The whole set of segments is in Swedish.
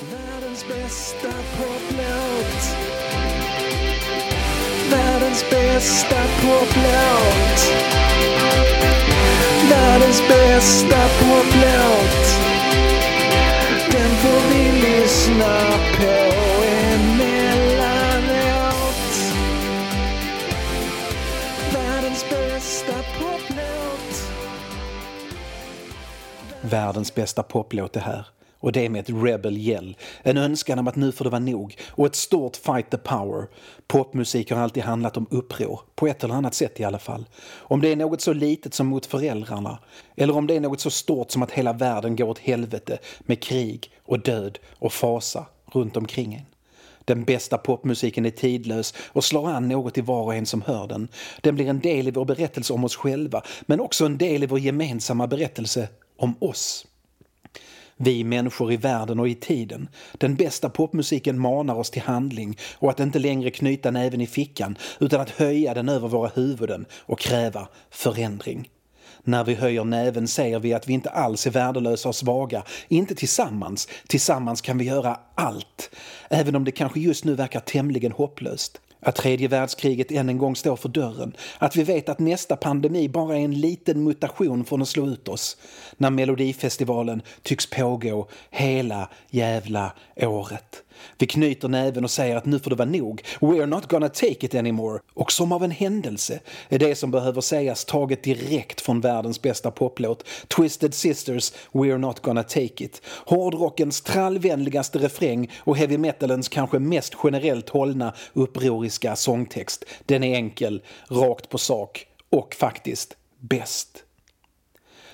Världens bästa poplåt. Världens bästa poplåt. Världens bästa poplåt. Den får vi lyssna på emellanåt. Världens bästa poplåt. Världens bästa poplåt är här. Och det med ett rebel yell. En önskan om att nu får det vara nog. Och ett stort fight the power. Popmusik har alltid handlat om uppror. På ett eller annat sätt i alla fall. Om det är något så litet som mot föräldrarna. Eller om det är något så stort som att hela världen går åt helvete med krig och död och fasa runt omkring en. Den bästa popmusiken är tidlös och slår an något i var och en som hör den. Den blir en del i vår berättelse om oss själva men också en del i vår gemensamma berättelse om oss. Vi människor i världen och i tiden. Den bästa popmusiken manar oss till handling och att inte längre knyta näven i fickan utan att höja den över våra huvuden och kräva förändring. När vi höjer näven säger vi att vi inte alls är värdelösa och svaga. Inte tillsammans. Tillsammans kan vi göra allt. Även om det kanske just nu verkar tämligen hopplöst. Att tredje världskriget än en gång står för dörren. Att vi vet att nästa pandemi bara är en liten mutation från att slå ut oss. När Melodifestivalen tycks pågå hela jävla året. Vi knyter näven och säger att nu får det vara nog. We're not gonna take it anymore. Och som av en händelse är det som behöver sägas taget direkt från världens bästa poplåt Twisted Sisters We're not gonna take it. Hårdrockens trallvänligaste refräng och heavy metalens kanske mest generellt hållna upproriska sångtext. Den är enkel, rakt på sak och faktiskt bäst.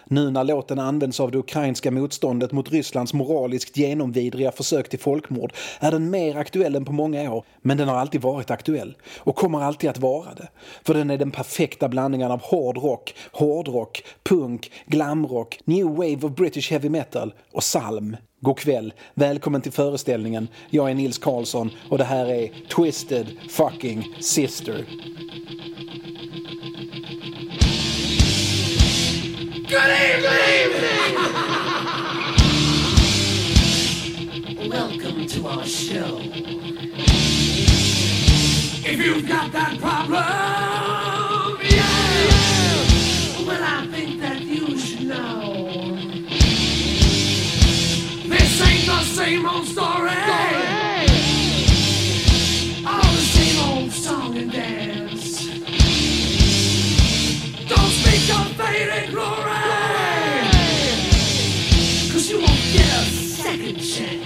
Nu när låten används av det ukrainska motståndet mot Rysslands moraliskt genomvidriga försök till folkmord är den mer aktuell än på många år. Men den har alltid varit aktuell och kommer alltid att vara det. För den är den perfekta blandningen av hård rock, hårdrock, punk, glamrock, new wave of British heavy metal och psalm. God kväll, välkommen till föreställningen. Jag är Nils Karlsson och det här är Twisted fucking Sister. Good evening! Welcome to our show. If you've got that problem, yeah, well, I think that you should know. This ain't the same old story. All a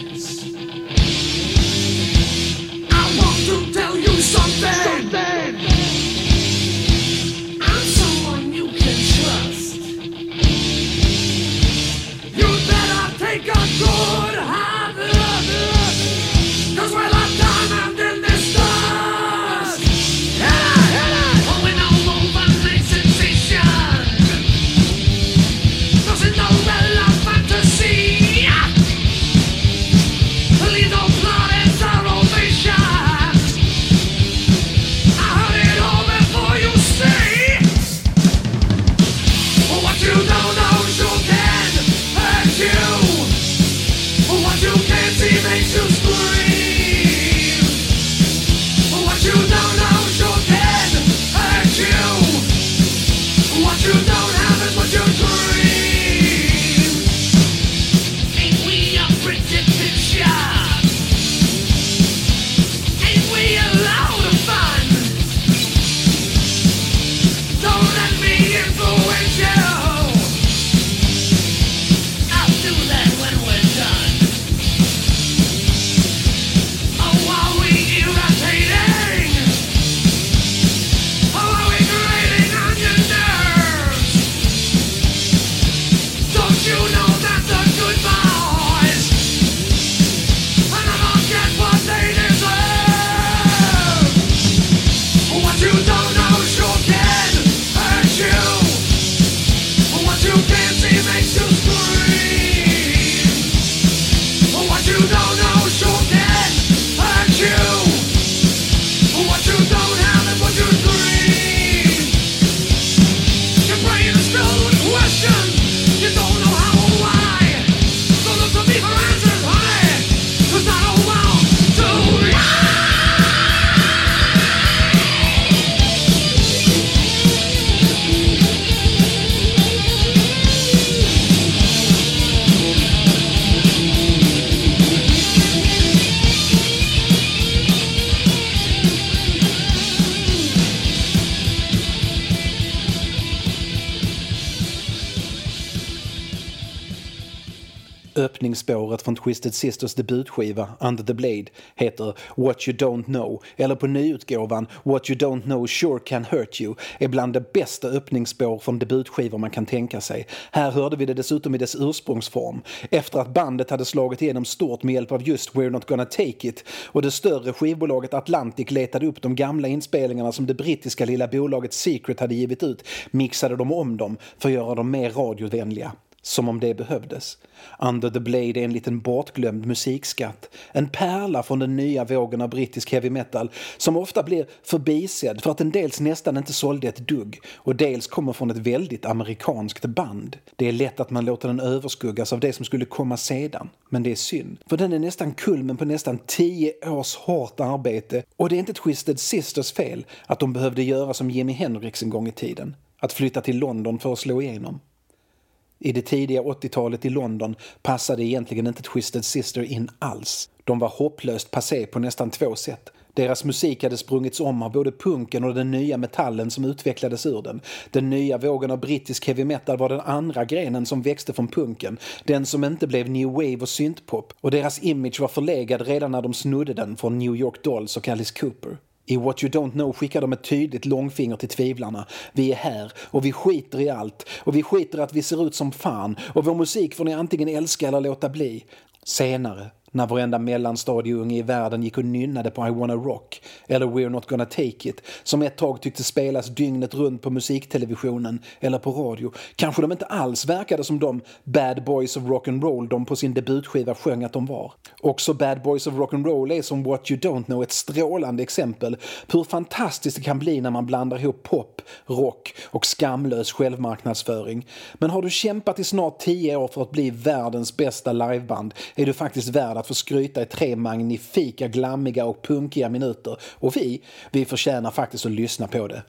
Öppningsspåret från Twisted Sisters debutskiva Under the Blade heter What You Don't Know eller på nyutgåvan What You Don't Know Sure Can Hurt You är bland de bästa öppningsspår från debutskivor man kan tänka sig. Här hörde vi det dessutom i dess ursprungsform efter att bandet hade slagit igenom stort med hjälp av just We're Not Gonna Take It och det större skivbolaget Atlantic letade upp de gamla inspelningarna som det brittiska lilla bolaget Secret hade givit ut mixade de om dem för att göra dem mer radiovänliga. Som om det behövdes. Under the Blade är en liten bortglömd musikskatt. En pärla från den nya vågen av brittisk heavy metal som ofta blir förbisedd för att den dels nästan inte sålde ett dugg och dels kommer från ett väldigt amerikanskt band. Det är lätt att man låter den överskuggas av det som skulle komma sedan. Men det är synd. För den är nästan kulmen på nästan tio års hårt arbete och det är inte ett Twisted Sisters fel att de behövde göra som Jimi Hendrix en gång i tiden. Att flytta till London för att slå igenom. I det tidiga 80-talet i London passade egentligen inte Twisted Sister in alls. De var hopplöst passé på nästan två sätt. Deras musik hade sprungits om av både punken och den nya metallen som utvecklades ur den. Den nya vågen av brittisk heavy metal var den andra grenen som växte från punken. Den som inte blev new wave och syntpop. Och deras image var förlegad redan när de snodde den från New York Dolls och Alice Cooper. I What You Don't Know skickar de ett tydligt långfinger till tvivlarna. Vi är här och vi skiter i allt och vi skiter i att vi ser ut som fan och vår musik får ni antingen älska eller låta bli. Senare, när varenda mellanstadieunge i världen gick och nynnade på I wanna rock eller We're not gonna take it som ett tag tyckte spelas dygnet runt på musiktelevisionen eller på radio. Kanske de inte alls verkade som de bad boys of rock'n'roll de på sin debutskiva sjöng att de var. Också Bad Boys of Rock'n'Roll är som What You Don't Know ett strålande exempel på hur fantastiskt det kan bli när man blandar ihop pop, rock och skamlös självmarknadsföring. Men har du kämpat i snart tio år för att bli världens bästa liveband är du faktiskt värd att få skryta i tre magnifika, glammiga och punkiga minuter. Och vi, vi förtjänar faktiskt att lyssna på det.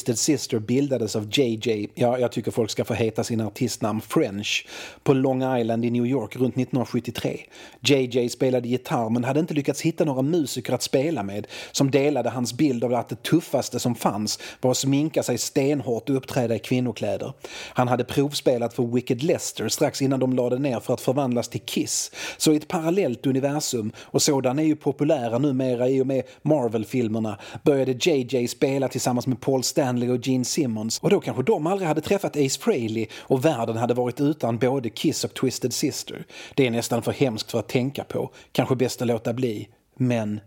Twisted Sister bildades av JJ, ja, jag tycker folk ska få heta sina artistnamn French, på Long Island i New York runt 1973. JJ spelade gitarr men hade inte lyckats hitta några musiker att spela med som delade hans bild av att det tuffaste som fanns var att sminka sig stenhårt och uppträda i kvinnokläder. Han hade provspelat för Wicked Lester strax innan de lade ner för att förvandlas till Kiss. Så i ett parallellt universum, och sådana är ju populära numera i och med Marvel-filmerna, började JJ spela tillsammans med Paul Stanley och Gene Simmons och då kanske de aldrig hade träffat Ace Frehley och världen hade varit utan både Kiss och Twisted Sister. Det är nästan för hemskt för att tänka på, kanske bäst att låta bli. Men,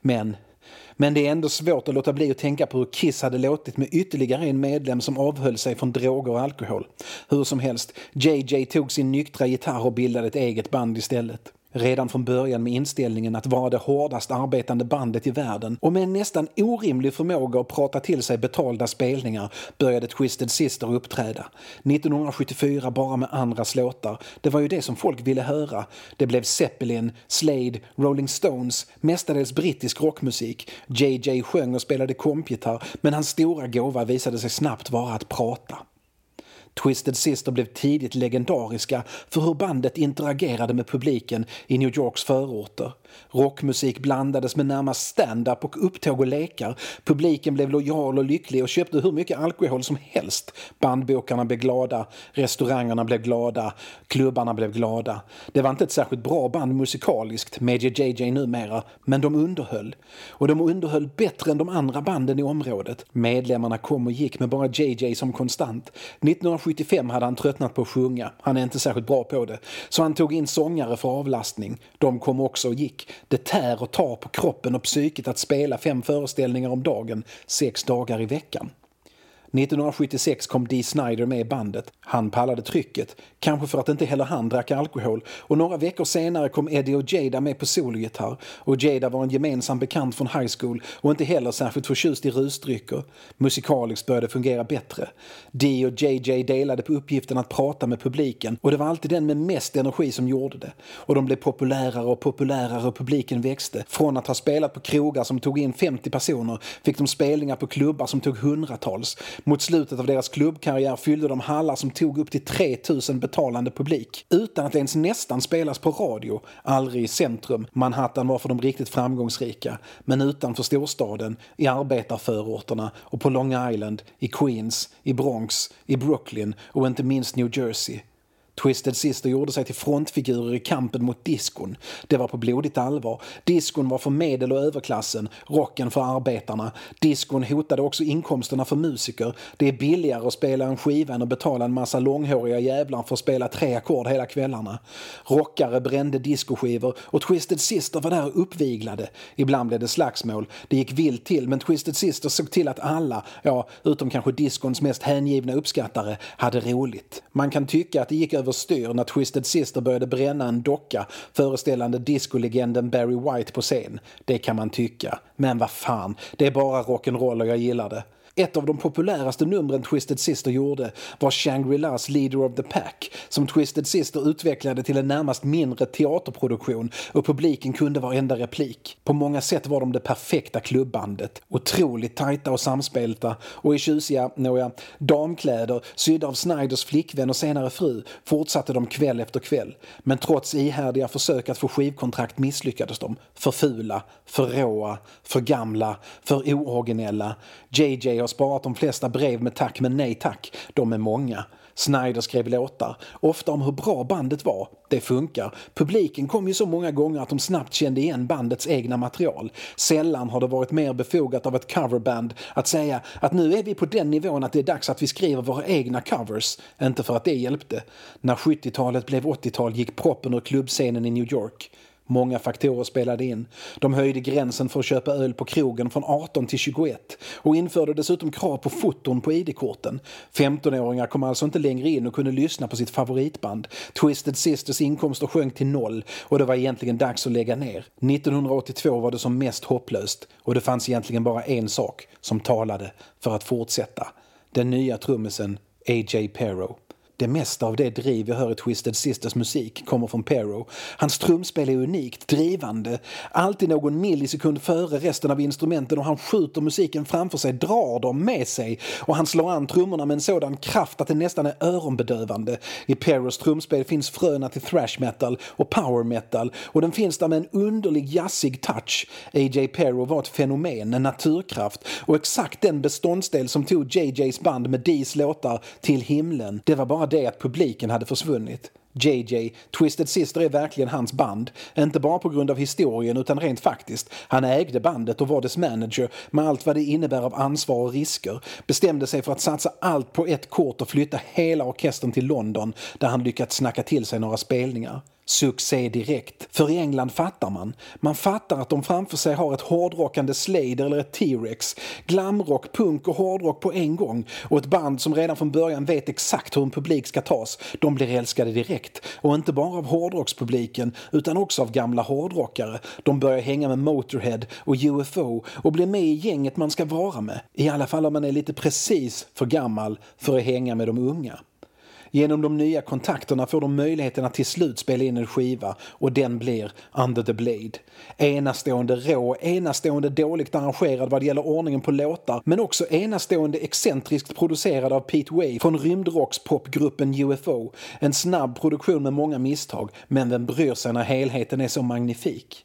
men, men det är ändå svårt att låta bli att tänka på hur Kiss hade låtit med ytterligare en medlem som avhöll sig från droger och alkohol. Hur som helst, JJ tog sin nyktra gitarr och bildade ett eget band istället. Redan från början med inställningen att vara det hårdast arbetande bandet i världen och med en nästan orimlig förmåga att prata till sig betalda spelningar började Twisted Sister uppträda. 1974 bara med andras låtar. Det var ju det som folk ville höra. Det blev Zeppelin, Slade, Rolling Stones, mestadels brittisk rockmusik. JJ sjöng och spelade kompgitarr men hans stora gåva visade sig snabbt vara att prata. Twisted Sister blev tidigt legendariska för hur bandet interagerade med publiken i New Yorks förorter. Rockmusik blandades med närmast stand-up och upptåg och lekar. Publiken blev lojal och lycklig och köpte hur mycket alkohol som helst. Bandbokarna blev glada, restaurangerna blev glada, klubbarna blev glada. Det var inte ett särskilt bra band musikaliskt, medger JJ numera, men de underhöll. Och de underhöll bättre än de andra banden i området. Medlemmarna kom och gick med bara JJ som konstant. 1975 hade han tröttnat på att sjunga, han är inte särskilt bra på det, så han tog in sångare för avlastning. De kom också och gick. Det tär och tar på kroppen och psyket att spela fem föreställningar om dagen, sex dagar i veckan. 1976 kom Dee Snider med i bandet. Han pallade trycket, kanske för att inte heller han drack alkohol och några veckor senare kom Eddie och Jada med på sologitarr och Jada var en gemensam bekant från high school och inte heller särskilt förtjust i rusdrycker. Musikaliskt började det fungera bättre. Dee och JJ delade på uppgiften att prata med publiken och det var alltid den med mest energi som gjorde det. Och de blev populärare och populärare och publiken växte. Från att ha spelat på krogar som tog in 50 personer fick de spelningar på klubbar som tog hundratals. Mot slutet av deras klubbkarriär fyllde de hallar som tog upp till 3000 betalande publik. Utan att ens nästan spelas på radio. Aldrig i centrum. Manhattan var för de riktigt framgångsrika. Men utanför storstaden, i arbetarförorterna och på Long Island, i Queens, i Bronx, i Brooklyn och inte minst New Jersey. Twisted Sister gjorde sig till frontfigurer i kampen mot diskon. Det var på blodigt allvar. Diskon var för medel och överklassen, rocken för arbetarna. Diskon hotade också inkomsterna för musiker. Det är billigare att spela en skiva än att betala en massa långhåriga jävlar för att spela tre ackord hela kvällarna. Rockare brände diskoskivor och Twisted Sister var där och uppviglade. Ibland blev det slagsmål. Det gick vilt till men Twisted Sister såg till att alla, ja, utom kanske diskons mest hängivna uppskattare, hade roligt. Man kan tycka att det gick över överstyr när Twisted Sister började bränna en docka föreställande discolegenden Barry White på scen. Det kan man tycka. Men vad fan, det är bara rock'n'roll och jag gillar det. Ett av de populäraste numren Twisted Sister gjorde var Shangri-Las Leader of the Pack som Twisted Sister utvecklade till en närmast mindre teaterproduktion och publiken kunde varenda replik. På många sätt var de det perfekta klubbandet. Otroligt tajta och samspelta och i tjusiga, nåja, damkläder sydda av Snyders flickvän och senare fru fortsatte de kväll efter kväll. Men trots ihärdiga försök att få skivkontrakt misslyckades de. För fula, för råa, för gamla, för ooriginella. JJ har sparat de flesta brev med tack men nej tack. De är många. Snyder skrev låtar, ofta om hur bra bandet var. Det funkar. Publiken kom ju så många gånger att de snabbt kände igen bandets egna material. Sällan har det varit mer befogat av ett coverband att säga att nu är vi på den nivån att det är dags att vi skriver våra egna covers. Inte för att det hjälpte. När 70-talet blev 80-tal gick proppen ur klubbscenen i New York. Många faktorer spelade in. De höjde gränsen för att köpa öl på krogen från 18 till 21 och införde dessutom krav på foton på ID-korten. 15-åringar kom alltså inte längre in och kunde lyssna på sitt favoritband. Twisted Sisters inkomster sjönk till noll och det var egentligen dags att lägga ner. 1982 var det som mest hopplöst och det fanns egentligen bara en sak som talade för att fortsätta. Den nya trummisen A.J. Perro. Det mesta av det driv jag hör i Twisted Sisters musik kommer från Perro. Hans trumspel är unikt, drivande, alltid någon millisekund före resten av instrumenten och han skjuter musiken framför sig, drar dem med sig och han slår an trummorna med en sådan kraft att det nästan är öronbedövande. I Perros trumspel finns fröna till thrash metal och power metal och den finns där med en underlig jazzig touch. A.J. Perro var ett fenomen, en naturkraft och exakt den beståndsdel som tog JJs band med Dees låtar till himlen. Det var bara det att publiken hade försvunnit. JJ, Twisted Sister är verkligen hans band. Inte bara på grund av historien utan rent faktiskt. Han ägde bandet och var dess manager med allt vad det innebär av ansvar och risker. Bestämde sig för att satsa allt på ett kort och flytta hela orkestern till London där han lyckats snacka till sig några spelningar. Succé direkt. För i England fattar man. Man fattar att de framför sig har ett hårdrockande Slade eller ett T-Rex. Glamrock, punk och hårdrock på en gång. Och ett band som redan från början vet exakt hur en publik ska tas. De blir älskade direkt. Och inte bara av hårdrockspubliken utan också av gamla hårdrockare. De börjar hänga med Motorhead och UFO och blir med i gänget man ska vara med. I alla fall om man är lite precis för gammal för att hänga med de unga. Genom de nya kontakterna får de möjligheten att till slut spela in en skiva och den blir Under the Blade. Enastående rå, enastående dåligt arrangerad vad det gäller ordningen på låtar men också enastående excentriskt producerad av Pete Way från rymdrockspopgruppen UFO. En snabb produktion med många misstag men vem bryr sig när helheten är så magnifik?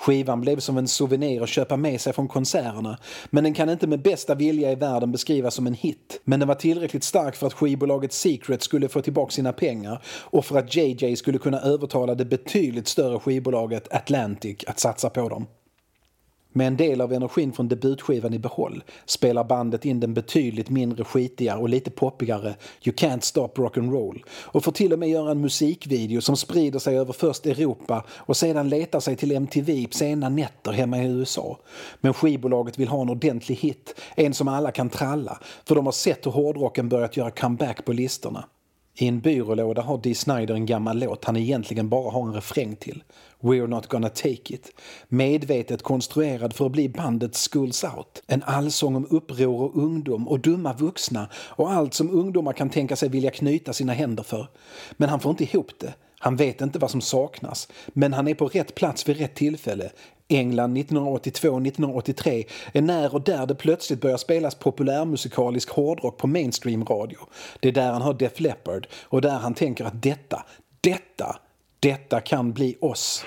Skivan blev som en souvenir att köpa med sig från konserterna men den kan inte med bästa vilja i världen beskrivas som en hit. Men den var tillräckligt stark för att skivbolaget Secret skulle få tillbaka sina pengar och för att JJ skulle kunna övertala det betydligt större skivbolaget Atlantic att satsa på dem. Med en del av energin från debutskivan i behåll spelar bandet in den betydligt mindre skitiga och lite poppigare You Can't Stop Rock'n'Roll och får till och med göra en musikvideo som sprider sig över först Europa och sedan letar sig till MTV sena nätter hemma i USA. Men skivbolaget vill ha en ordentlig hit, en som alla kan tralla, för de har sett hur hårdrocken börjat göra comeback på listorna. I en byrålåda har Dee Snider en gammal låt han egentligen bara har en refräng till. We're not gonna take it. Medvetet konstruerad för att bli bandet Schools Out. En allsång om uppror och ungdom och dumma vuxna och allt som ungdomar kan tänka sig vilja knyta sina händer för. Men han får inte ihop det. Han vet inte vad som saknas, men han är på rätt plats vid rätt tillfälle. England 1982-1983 är när och där det plötsligt börjar spelas populärmusikalisk hårdrock på mainstream-radio. Det är där han hör Def Leppard och där han tänker att detta, detta, detta kan bli oss.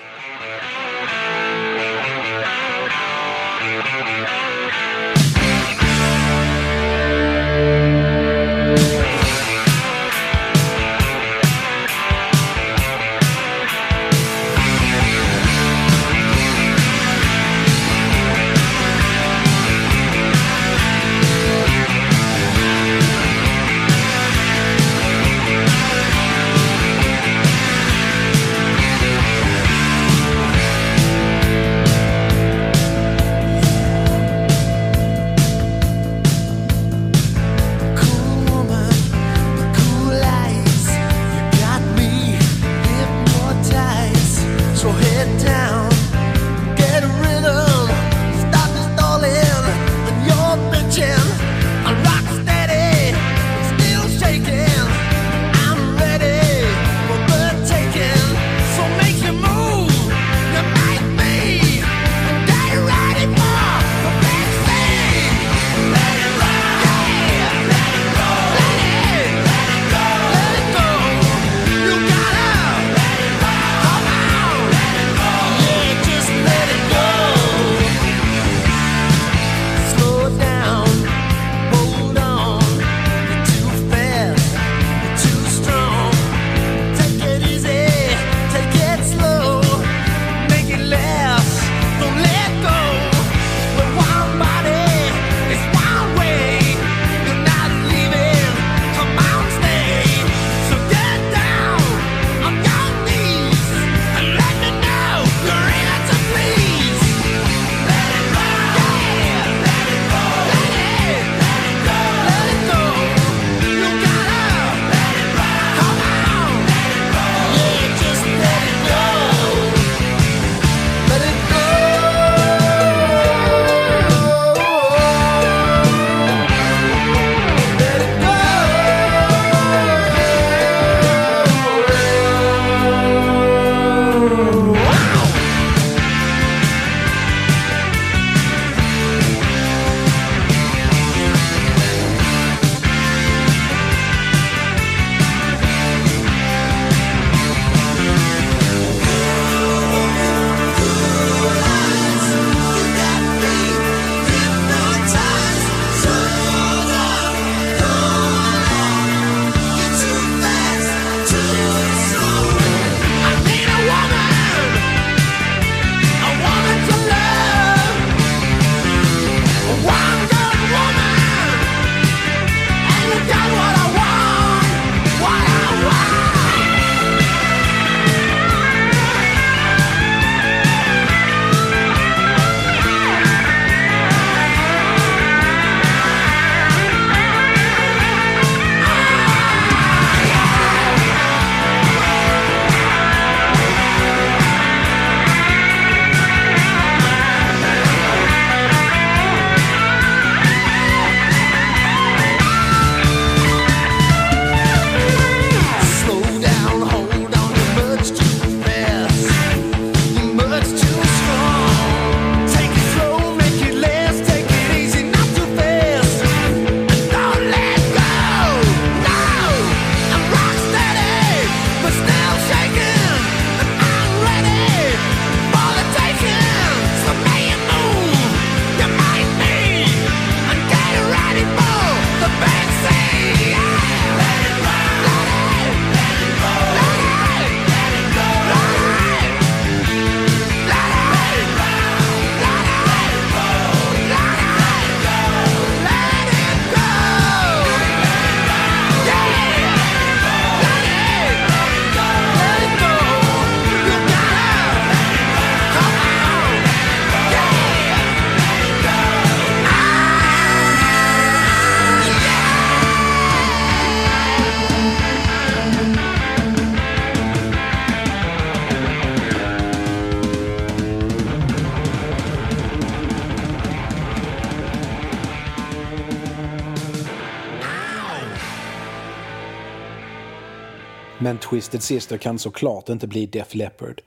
Men Twisted Sister kan såklart inte bli Def Leppard.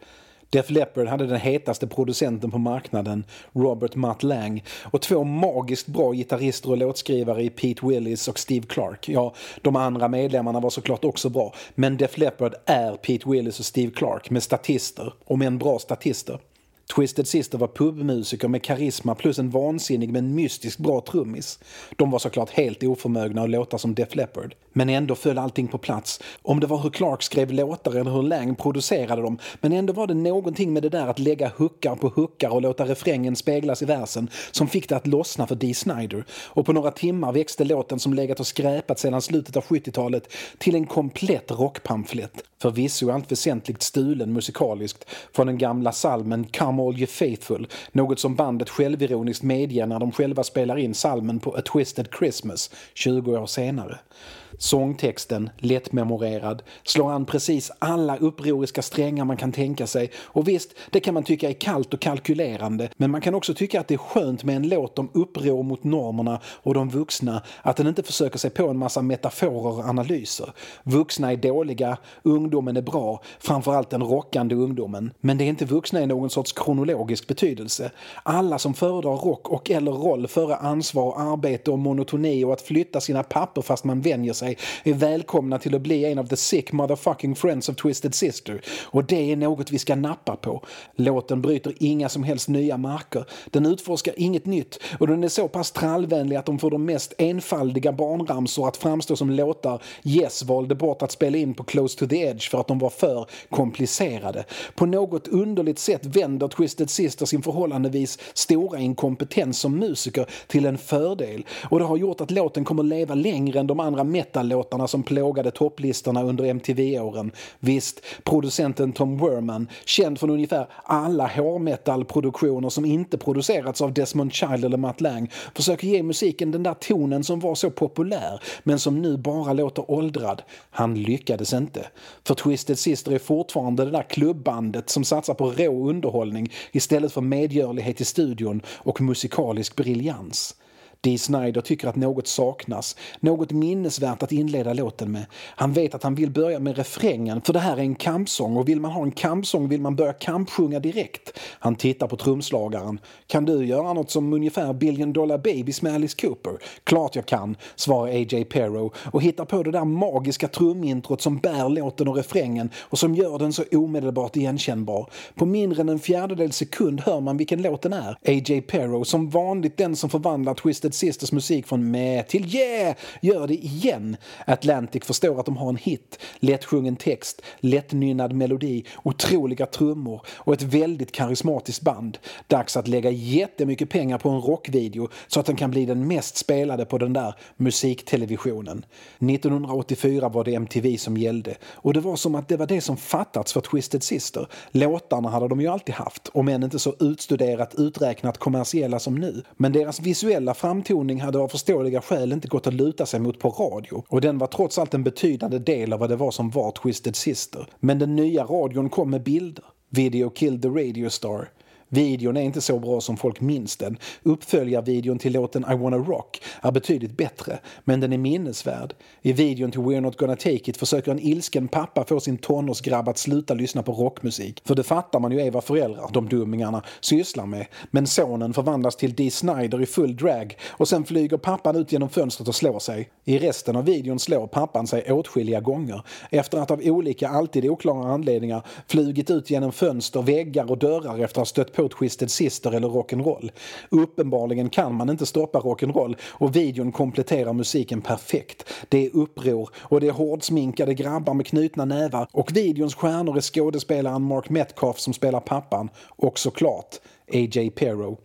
Def Leppard hade den hetaste producenten på marknaden, Robert Matt Lang, och två magiskt bra gitarrister och låtskrivare i Pete Willis och Steve Clark. Ja, de andra medlemmarna var såklart också bra, men Def Leppard är Pete Willis och Steve Clark med statister, och med en bra statister. Twisted Sister var pubmusiker med karisma plus en vansinnig men mystisk bra trummis. De var såklart helt oförmögna att låta som Def Leppard. Men ändå föll allting på plats. Om det var hur Clark skrev låtar eller hur Lang producerade dem. Men ändå var det någonting med det där att lägga huckar på huckar och låta refrängen speglas i versen som fick det att lossna för Dee Snider. Och på några timmar växte låten som legat och skräpat sedan slutet av 70-talet till en komplett rockpamflett. Förvisso allt väsentligt stulen musikaliskt från den gamla salmen Come All You Faithful, något som bandet självironiskt medger när de själva spelar in salmen på A Twisted Christmas 20 år senare. Sångtexten, lättmemorerad, slår an precis alla upproriska strängar man kan tänka sig. Och visst, det kan man tycka är kallt och kalkylerande, men man kan också tycka att det är skönt med en låt om uppror mot normerna och de vuxna, att den inte försöker sig på en massa metaforer och analyser. Vuxna är dåliga, ungdomen är bra, framförallt den rockande ungdomen. Men det är inte vuxna i någon sorts kronologisk betydelse. Alla som föredrar rock och eller roll före ansvar, arbete och monotoni och att flytta sina papper fast man vänjer sig är välkomna till att bli en av the sick motherfucking friends of Twisted Sister. Och det är något vi ska nappa på. Låten bryter inga som helst nya marker. Den utforskar inget nytt och den är så pass trallvänlig att de får de mest enfaldiga barnramsor att framstå som låtar Yes valde bort att spela in på Close to the Edge för att de var för komplicerade. På något underligt sätt vänder Twisted Sister sin förhållandevis stora inkompetens som musiker till en fördel och det har gjort att låten kommer leva längre än de andra metallåtarna som plågade topplistorna under MTV-åren. Visst, producenten Tom Werman, känd från ungefär alla hårmetallproduktioner som inte producerats av Desmond Child eller Matt Lang, försöker ge musiken den där tonen som var så populär men som nu bara låter åldrad. Han lyckades inte. För Twisted Sister är fortfarande det där klubbandet som satsar på rå underhållning istället för medgörlighet i studion och musikalisk briljans. Dee Snider tycker att något saknas, något minnesvärt att inleda låten med. Han vet att han vill börja med refrängen, för det här är en kampsång och vill man ha en kampsång vill man börja kampsjunga direkt. Han tittar på trumslagaren. Kan du göra något som ungefär Billion Dollar Babies med Alice Cooper? Klart jag kan, svarar A.J. Perro och hittar på det där magiska trumintrot som bär låten och refrängen och som gör den så omedelbart igenkännbar. På mindre än en fjärdedels sekund hör man vilken låten är. A.J. Perro, som vanligt den som förvandlar Twisted Twisted Sisters musik från med till yeah, gör det igen. Atlantic förstår att de har en hit, lättsjungen text, lättnynnad melodi, otroliga trummor och ett väldigt karismatiskt band. Dags att lägga jättemycket pengar på en rockvideo så att den kan bli den mest spelade på den där musiktelevisionen. 1984 var det MTV som gällde och det var som att det var det som fattats för Twisted Sister. Låtarna hade de ju alltid haft, om än inte så utstuderat uträknat kommersiella som nu. Men deras visuella framtoning hade av förståeliga skäl inte gått att luta sig mot på radio och den var trots allt en betydande del av vad det var som var Twisted Sister. Men den nya radion kom med bilder. Video killed the radio star. Videon är inte så bra som folk minns den. Uppföljarvideon till låten I wanna rock är betydligt bättre, men den är minnesvärd. I videon till We're not gonna take it försöker en ilsken pappa få sin tonårsgrabb att sluta lyssna på rockmusik. För det fattar man ju är vad föräldrar, de dummingarna, sysslar med. Men sonen förvandlas till Dee Snider i full drag och sen flyger pappan ut genom fönstret och slår sig. I resten av videon slår pappan sig åtskilliga gånger efter att av olika, alltid oklara anledningar flugit ut genom fönster, väggar och dörrar efter att ha stött på Twisted Sister eller rock'n'roll. Uppenbarligen kan man inte stoppa rock'n'roll och videon kompletterar musiken perfekt. Det är uppror och det är hårdsminkade grabbar med knutna nävar och videons stjärnor är skådespelaren Mark Metcalf som spelar pappan och såklart A.J. Perro.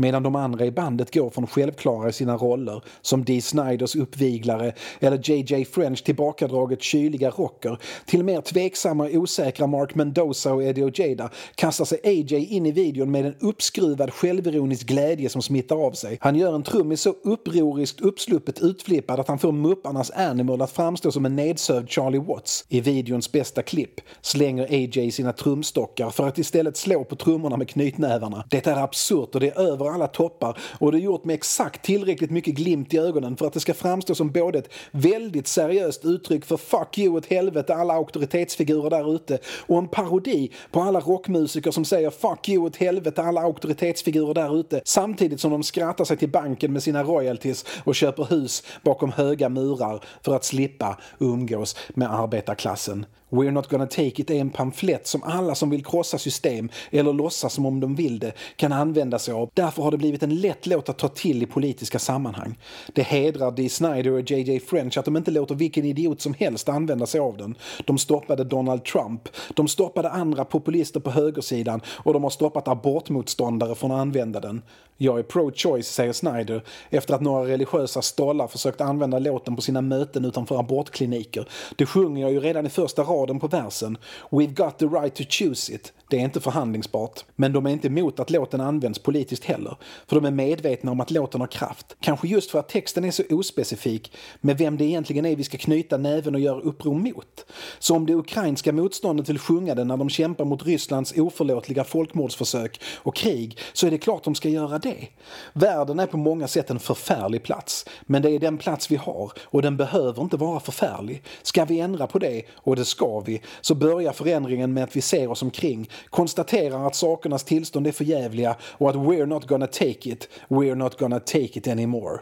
Medan de andra i bandet går från självklara i sina roller, som Dee Sniders uppviglare eller JJ French tillbakadraget kyliga rocker, till mer tveksamma och osäkra Mark Mendoza och Eddie Ojeda kastar sig AJ in i videon med en uppskruvad självironisk glädje som smittar av sig. Han gör en trummis så upproriskt uppsluppet utflippad att han får mupparnas Animal att framstå som en nedsövd Charlie Watts. I videons bästa klipp slänger AJ sina trumstockar för att istället slå på trummorna med knytnävarna. Det är absurt och det är över alla toppar. Och det är gjort med exakt tillräckligt mycket glimt i ögonen för att det ska framstå som både ett väldigt seriöst uttryck för fuck you åt helvete alla auktoritetsfigurer där ute. Och en parodi på alla rockmusiker som säger fuck you åt helvete alla auktoritetsfigurer där ute. Samtidigt som de skrattar sig till banken med sina royalties och köper hus bakom höga murar för att slippa umgås med arbetarklassen. We're not gonna take it är en pamflett som alla som vill krossa system eller låtsas som om de vill det kan använda sig av. Därför har det blivit en lätt låt att ta till i politiska sammanhang. Det hedrar Dee Snider och JJ French att de inte låter vilken idiot som helst använda sig av den. De stoppade Donald Trump, de stoppade andra populister på högersidan och de har stoppat abortmotståndare från att använda den. Jag är pro-choice, säger Snyder, efter att några religiösa stollar försökt använda låten på sina möten utanför abortkliniker. Det sjunger jag ju redan i första raden på versen. We've got the right to choose it. Det är inte förhandlingsbart. Men de är inte emot att låten används politiskt heller. För de är medvetna om att låten har kraft. Kanske just för att texten är så ospecifik med vem det egentligen är vi ska knyta näven och göra uppror mot. Så om det ukrainska motståndet vill sjunga den när de kämpar mot Rysslands oförlåtliga folkmordsförsök och krig så är det klart de ska göra det. Världen är på många sätt en förfärlig plats. Men det är den plats vi har och den behöver inte vara förfärlig. Ska vi ändra på det, och det ska vi, så börjar förändringen med att vi ser oss omkring konstaterar att sakernas tillstånd är förjävliga och att we're not gonna take it, we're not gonna take it anymore.